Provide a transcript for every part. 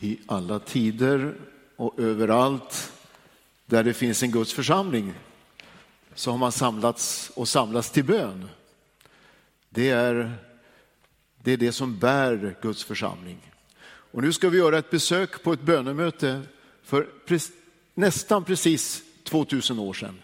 i alla tider och överallt där det finns en Guds församling så har man samlats och samlats till bön. Det är det, är det som bär Guds församling. Och nu ska vi göra ett besök på ett bönemöte för nästan precis 2000 år sedan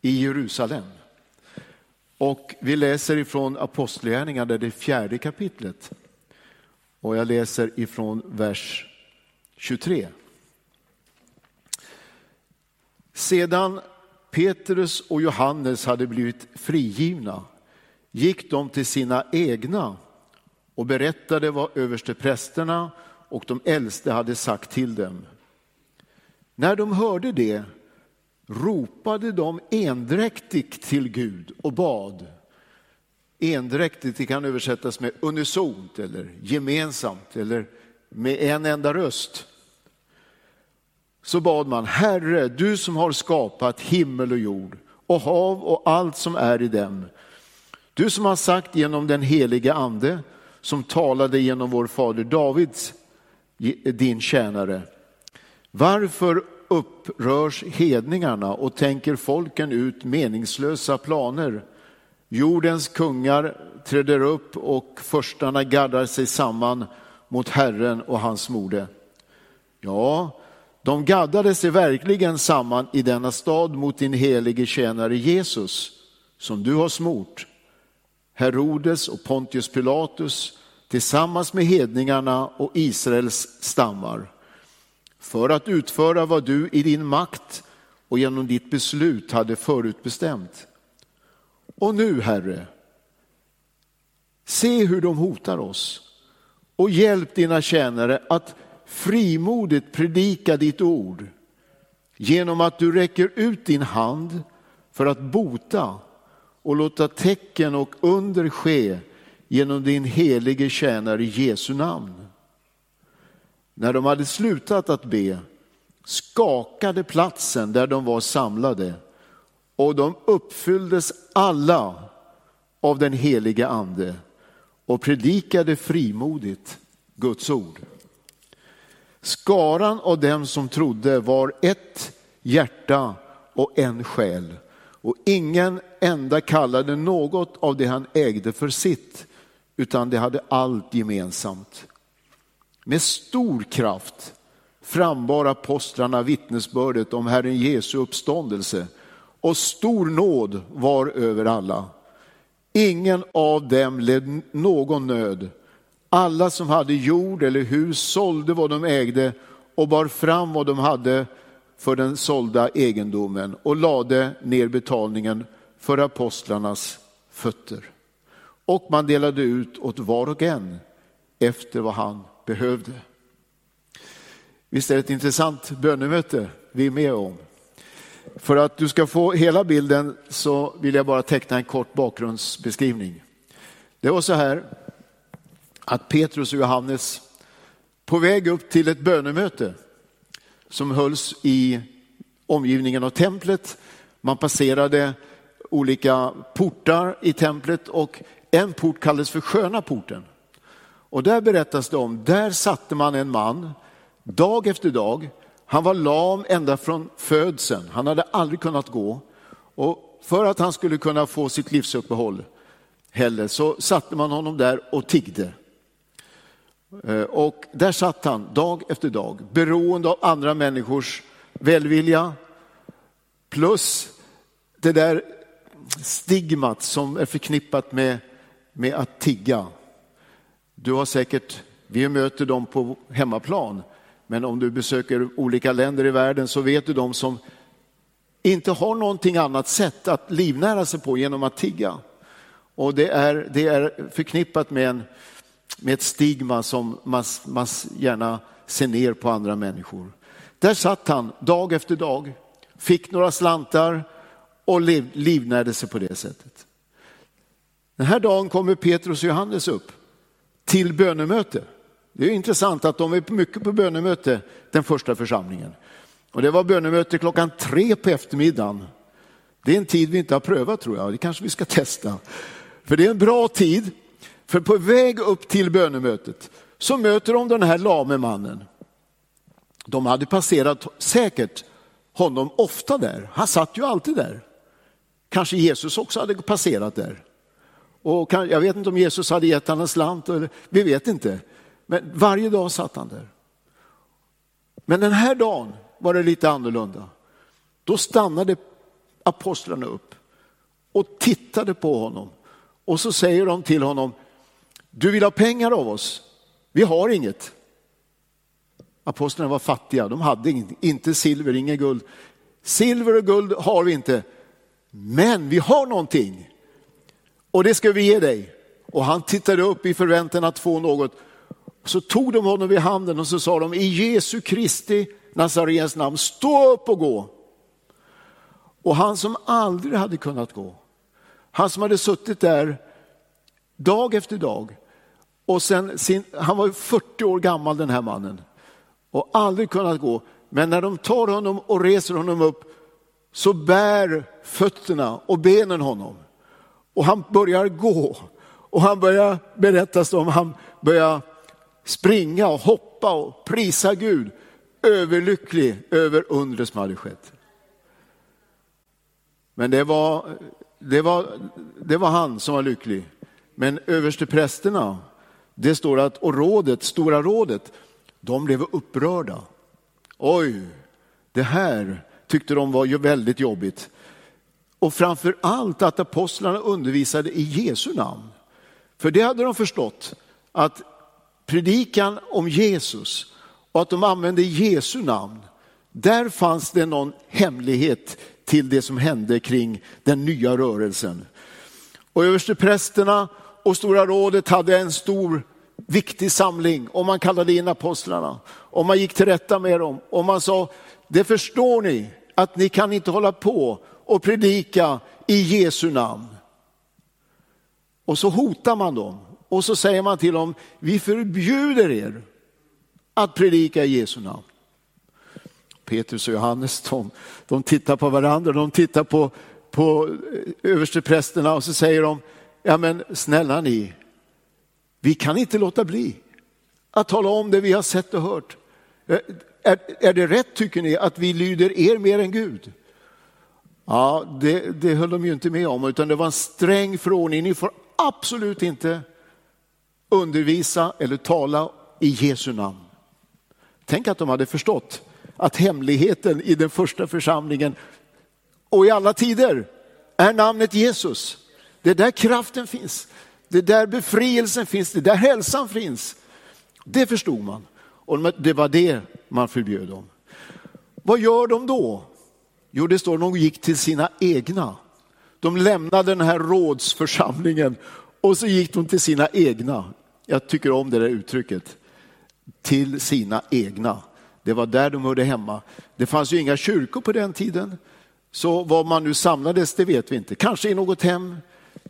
i Jerusalem. Och vi läser ifrån Apostlagärningarna, det fjärde kapitlet. Och jag läser ifrån vers 23. Sedan Petrus och Johannes hade blivit frigivna gick de till sina egna och berättade vad översteprästerna och de äldste hade sagt till dem. När de hörde det ropade de endräktigt till Gud och bad. Endräktigt det kan översättas med unisont eller gemensamt eller med en enda röst. Så bad man, Herre, du som har skapat himmel och jord och hav och allt som är i dem. Du som har sagt genom den helige ande som talade genom vår fader Davids, din tjänare. Varför upprörs hedningarna och tänker folken ut meningslösa planer? Jordens kungar träder upp och förstarna gaddar sig samman mot Herren och hans mode. Ja, de gaddade sig verkligen samman i denna stad mot din helige tjänare Jesus, som du har smort. Herodes och Pontius Pilatus tillsammans med hedningarna och Israels stammar för att utföra vad du i din makt och genom ditt beslut hade förutbestämt. Och nu, Herre, se hur de hotar oss och hjälp dina tjänare att frimodigt predika ditt ord genom att du räcker ut din hand för att bota och låta tecken och under ske genom din helige tjänare i Jesu namn. När de hade slutat att be skakade platsen där de var samlade och de uppfylldes alla av den helige ande och predikade frimodigt Guds ord. Skaran av dem som trodde var ett hjärta och en själ och ingen enda kallade något av det han ägde för sitt utan det hade allt gemensamt. Med stor kraft frambar apostlarna vittnesbördet om Herren Jesu uppståndelse och stor nåd var över alla. Ingen av dem led någon nöd. Alla som hade jord eller hus sålde vad de ägde och bar fram vad de hade för den sålda egendomen och lade ner betalningen för apostlarnas fötter. Och man delade ut åt var och en efter vad han behövde. Visst är det ett intressant bönemöte vi är med om. För att du ska få hela bilden så vill jag bara teckna en kort bakgrundsbeskrivning. Det var så här att Petrus och Johannes på väg upp till ett bönemöte som hölls i omgivningen av templet. Man passerade olika portar i templet och en port kallades för sköna porten. Och där berättas det om, där satte man en man dag efter dag. Han var lam ända från födseln, han hade aldrig kunnat gå. Och för att han skulle kunna få sitt livsuppehåll heller så satte man honom där och tiggde. Eh, och där satt han dag efter dag, beroende av andra människors välvilja, plus det där stigmat som är förknippat med, med att tigga. Du har säkert, vi möter dem på hemmaplan, men om du besöker olika länder i världen så vet du de som inte har någonting annat sätt att livnära sig på genom att tigga. Och det är, det är förknippat med, en, med ett stigma som man, man gärna ser ner på andra människor. Där satt han dag efter dag, fick några slantar och liv, livnärde sig på det sättet. Den här dagen kommer Petrus och Johannes upp till bönemöte. Det är intressant att de är mycket på bönemöte, den första församlingen. Och det var bönemöte klockan tre på eftermiddagen. Det är en tid vi inte har prövat tror jag, det kanske vi ska testa. För det är en bra tid, för på väg upp till bönemötet så möter de den här lame mannen. de hade passerat säkert honom ofta där. Han satt ju alltid där. Kanske Jesus också hade passerat där. Och jag vet inte om Jesus hade gett honom en slant, eller, vi vet inte. Men varje dag satt han där. Men den här dagen var det lite annorlunda. Då stannade apostlarna upp och tittade på honom. Och så säger de till honom, du vill ha pengar av oss? Vi har inget. Apostlarna var fattiga, de hade inte silver, inget guld. Silver och guld har vi inte, men vi har någonting och det ska vi ge dig. Och han tittade upp i förväntan att få något. Så tog de honom vid handen och så sa de i Jesu Kristi Nazarens namn, stå upp och gå. Och han som aldrig hade kunnat gå, han som hade suttit där dag efter dag och sen sin, han var 40 år gammal den här mannen och aldrig kunnat gå. Men när de tar honom och reser honom upp så bär fötterna och benen honom. Och han börjar gå och han börjar berättas om, han börjar springa och hoppa och prisa Gud, överlycklig över undret som hade skett. Men det var, det var, det var han som var lycklig. Men översteprästerna, det står att, och rådet, stora rådet, de blev upprörda. Oj, det här tyckte de var ju väldigt jobbigt. Och framför allt att apostlarna undervisade i Jesu namn. För det hade de förstått, att predikan om Jesus och att de använde Jesu namn, där fanns det någon hemlighet till det som hände kring den nya rörelsen. Och översteprästerna och Stora rådet hade en stor viktig samling och man kallade in apostlarna och man gick till rätta med dem och man sa, det förstår ni att ni kan inte hålla på och predika i Jesu namn. Och så hotar man dem och så säger man till dem, vi förbjuder er att predika i Jesu namn. Petrus och Johannes, de, de tittar på varandra, de tittar på, på eh, översteprästerna och så säger de, ja men snälla ni, vi kan inte låta bli att tala om det vi har sett och hört. Eh, är, är det rätt tycker ni att vi lyder er mer än Gud? Ja, det, det höll de ju inte med om, utan det var en sträng förordning. Ni får absolut inte undervisa eller tala i Jesu namn. Tänk att de hade förstått att hemligheten i den första församlingen och i alla tider är namnet Jesus. Det är där kraften finns, det är där befrielsen finns, det är där hälsan finns. Det förstod man och det var det man förbjöd dem. Vad gör de då? Jo, det står att de gick till sina egna. De lämnade den här rådsförsamlingen och så gick de till sina egna. Jag tycker om det där uttrycket. Till sina egna. Det var där de hörde hemma. Det fanns ju inga kyrkor på den tiden. Så var man nu samlades, det vet vi inte. Kanske i något hem,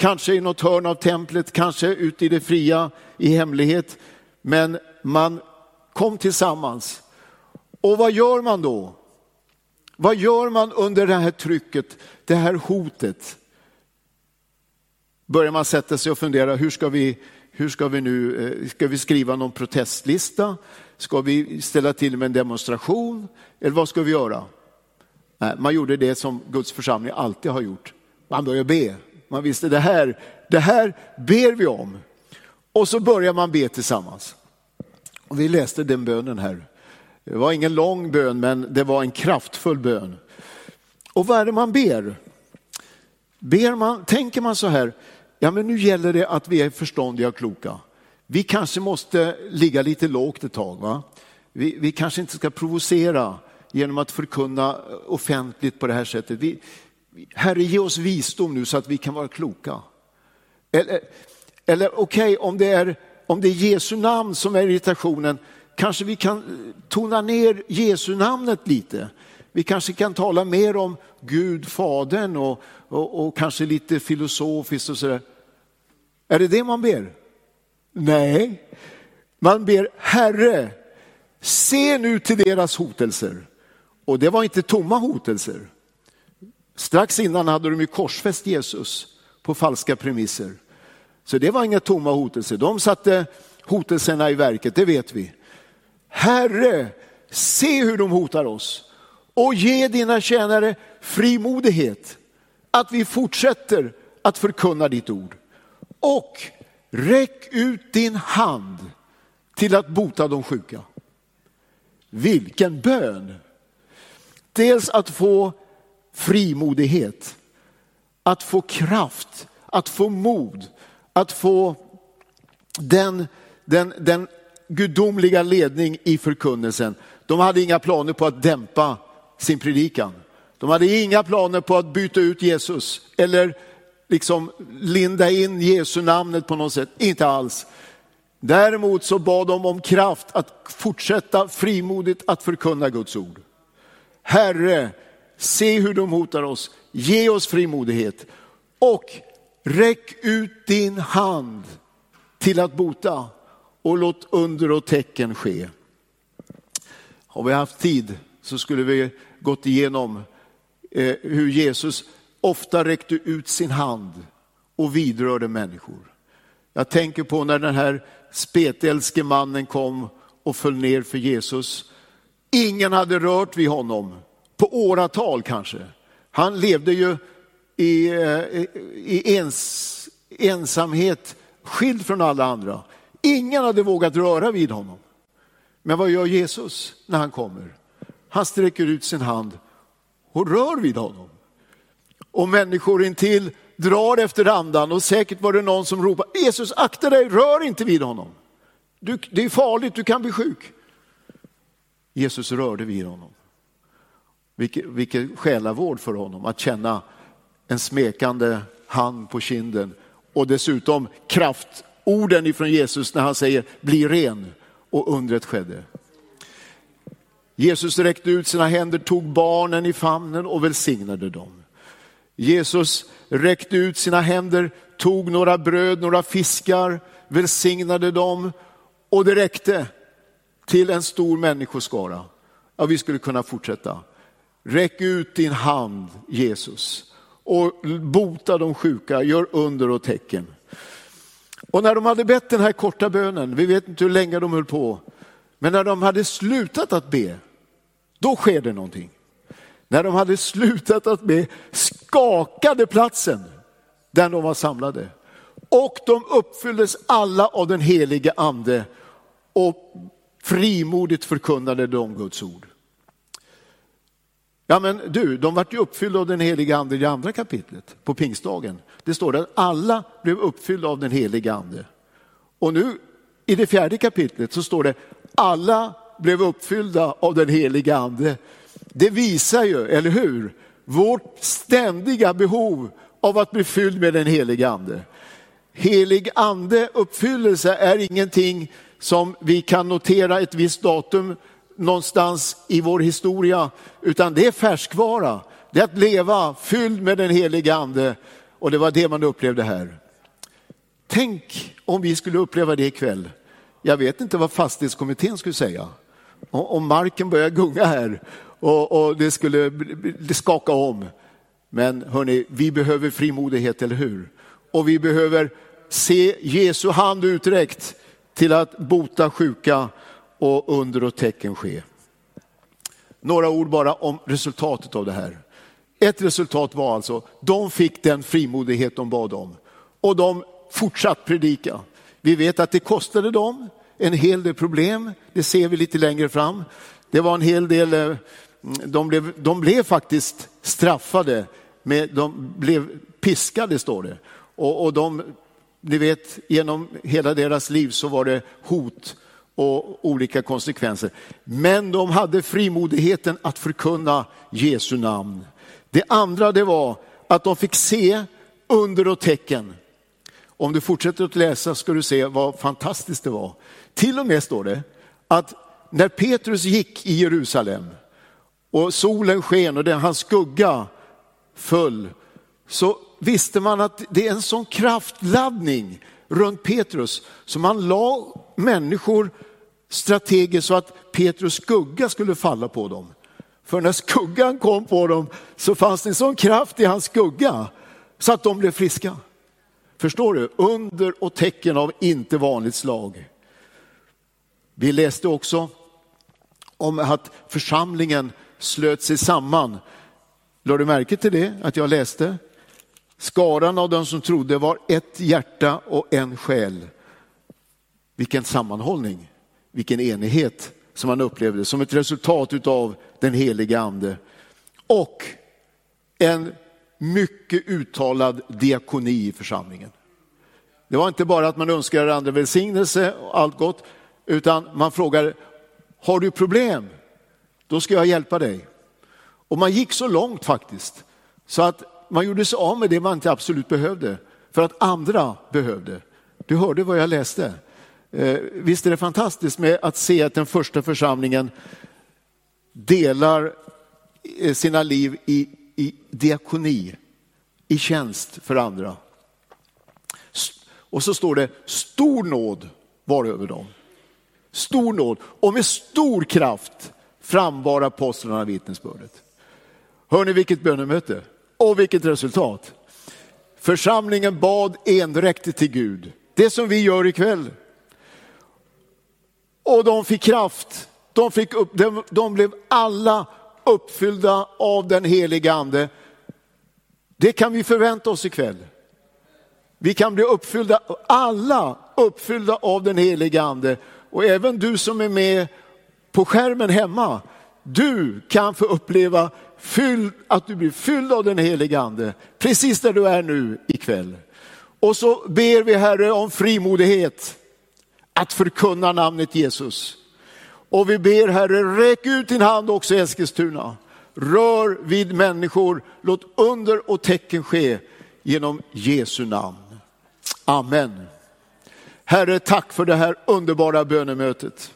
kanske i något hörn av templet, kanske ute i det fria i hemlighet. Men man kom tillsammans. Och vad gör man då? Vad gör man under det här trycket, det här hotet? Börjar man sätta sig och fundera, hur ska vi, hur ska vi nu, eh, ska vi skriva någon protestlista? Ska vi ställa till med en demonstration? Eller vad ska vi göra? Nej, man gjorde det som Guds församling alltid har gjort. Man började be. Man visste det här, det här ber vi om. Och så börjar man be tillsammans. Och vi läste den bönen här. Det var ingen lång bön, men det var en kraftfull bön. Och vad är det man ber? ber man, tänker man så här, ja men nu gäller det att vi är förståndiga och kloka. Vi kanske måste ligga lite lågt ett tag. Va? Vi, vi kanske inte ska provocera genom att förkunna offentligt på det här sättet. Vi, herre, ge oss visdom nu så att vi kan vara kloka. Eller, eller okej, okay, om, det är, om det är Jesu namn som är irritationen, kanske vi kan tona ner Jesu namnet lite. Vi kanske kan tala mer om Gud, Fadern och, och, och kanske lite filosofiskt och sådär. Är det det man ber? Nej, man ber Herre, se nu till deras hotelser. Och det var inte tomma hotelser. Strax innan hade de ju korsfäst Jesus på falska premisser. Så det var inga tomma hotelser. De satte hotelserna i verket, det vet vi. Herre, se hur de hotar oss och ge dina tjänare frimodighet att vi fortsätter att förkunna ditt ord. Och räck ut din hand till att bota de sjuka. Vilken bön! Dels att få frimodighet, att få kraft, att få mod, att få den, den, den gudomliga ledning i förkunnelsen. De hade inga planer på att dämpa sin predikan. De hade inga planer på att byta ut Jesus eller liksom linda in Jesu namnet på något sätt, inte alls. Däremot så bad de om kraft att fortsätta frimodigt att förkunna Guds ord. Herre, se hur de hotar oss, ge oss frimodighet och räck ut din hand till att bota och låt under och tecken ske. Har vi haft tid så skulle vi gått igenom eh, hur Jesus ofta räckte ut sin hand och vidrörde människor. Jag tänker på när den här spetälske mannen kom och föll ner för Jesus. Ingen hade rört vid honom på åratal kanske. Han levde ju i, eh, i ens, ensamhet, skild från alla andra. Ingen hade vågat röra vid honom. Men vad gör Jesus när han kommer? Han sträcker ut sin hand och rör vid honom. Och människor intill drar efter andan och säkert var det någon som ropade Jesus akta dig, rör inte vid honom. Du, det är farligt, du kan bli sjuk. Jesus rörde vid honom. Vilken, vilken själavård för honom att känna en smekande hand på kinden och dessutom kraftorden ifrån Jesus när han säger bli ren och undret skedde. Jesus räckte ut sina händer, tog barnen i famnen och välsignade dem. Jesus räckte ut sina händer, tog några bröd, några fiskar, välsignade dem och det räckte till en stor människoskara. Ja, vi skulle kunna fortsätta. Räck ut din hand Jesus och bota de sjuka, gör under och tecken. Och när de hade bett den här korta bönen, vi vet inte hur länge de höll på, men när de hade slutat att be, då sker det någonting. När de hade slutat att be skakade platsen där de var samlade. Och de uppfylldes alla av den helige ande och frimodigt förkunnade de Guds ord. Ja men du, de vart ju uppfyllda av den heliga ande i andra kapitlet på pingstdagen. Det står att alla blev uppfyllda av den heliga ande. Och nu i det fjärde kapitlet så står det alla blev uppfyllda av den heliga ande. Det visar ju, eller hur, vårt ständiga behov av att bli fylld med den heliga ande. Helig ande uppfyllelse är ingenting som vi kan notera ett visst datum någonstans i vår historia, utan det är färskvara. Det är att leva fylld med den heliga ande och det var det man upplevde här. Tänk om vi skulle uppleva det ikväll. Jag vet inte vad fastighetskommittén skulle säga. Om marken börjar gunga här och, och det skulle skaka om. Men hörni, vi behöver frimodighet, eller hur? Och vi behöver se Jesu hand uträckt till att bota sjuka och under och tecken ske. Några ord bara om resultatet av det här. Ett resultat var alltså, de fick den frimodighet de bad om och de fortsatt predika. Vi vet att det kostade dem en hel del problem, det ser vi lite längre fram. Det var en hel del, eh, de blev, de blev faktiskt straffade, med, de blev piskade står det. Och, och de, ni vet, genom hela deras liv så var det hot och olika konsekvenser. Men de hade frimodigheten att förkunna Jesu namn. Det andra det var att de fick se under och tecken. Om du fortsätter att läsa ska du se vad fantastiskt det var. Till och med står det att när Petrus gick i Jerusalem och solen sken och den, hans skugga föll, så visste man att det är en sån kraftladdning runt Petrus så man la människor strategiskt så att Petrus skugga skulle falla på dem. För när skuggan kom på dem så fanns det en sån kraft i hans skugga så att de blev friska. Förstår du? Under och tecken av inte vanligt slag. Vi läste också om att församlingen slöt sig samman. Lade du märke till det, att jag läste? Skaran av de som trodde var ett hjärta och en själ. Vilken sammanhållning, vilken enighet som man upplevde som ett resultat av den heliga ande. Och en mycket uttalad diakoni i församlingen. Det var inte bara att man önskade andra välsignelse och allt gott, utan man frågar, har du problem? Då ska jag hjälpa dig. Och man gick så långt faktiskt, så att man gjorde sig av med det man inte absolut behövde, för att andra behövde. Du hörde vad jag läste. Eh, visst är det fantastiskt med att se att den första församlingen delar eh, sina liv i, i diakoni, i tjänst för andra. Och så står det stor nåd var över dem. Stor nåd och med stor kraft frambar apostlarna vittnesbördet. Hör ni vilket bönemöte och vilket resultat. Församlingen bad endräktigt till Gud, det som vi gör ikväll. Och de fick kraft, de, fick upp, de, de blev alla uppfyllda av den heliga ande. Det kan vi förvänta oss ikväll. Vi kan bli uppfyllda, alla uppfyllda av den heliga ande. Och även du som är med på skärmen hemma, du kan få uppleva fylld, att du blir fylld av den heliga ande, precis där du är nu ikväll. Och så ber vi Herre om frimodighet att förkunna namnet Jesus. Och vi ber Herre, räck ut din hand också i Eskilstuna. Rör vid människor, låt under och tecken ske genom Jesu namn. Amen. Herre, tack för det här underbara bönemötet.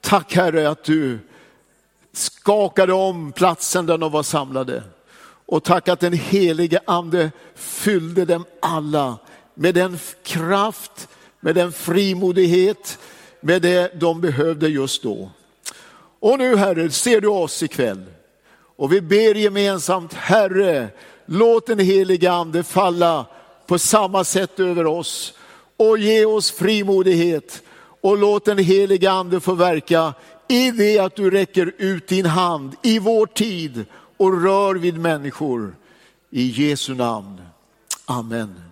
Tack Herre att du skakade om platsen där de var samlade. Och tack att den helige ande fyllde dem alla med den kraft, med den frimodighet, med det de behövde just då. Och nu Herre, ser du oss ikväll. Och vi ber gemensamt, Herre, låt den helige ande falla på samma sätt över oss och ge oss frimodighet och låt den helige ande få verka i det att du räcker ut din hand i vår tid och rör vid människor. I Jesu namn. Amen.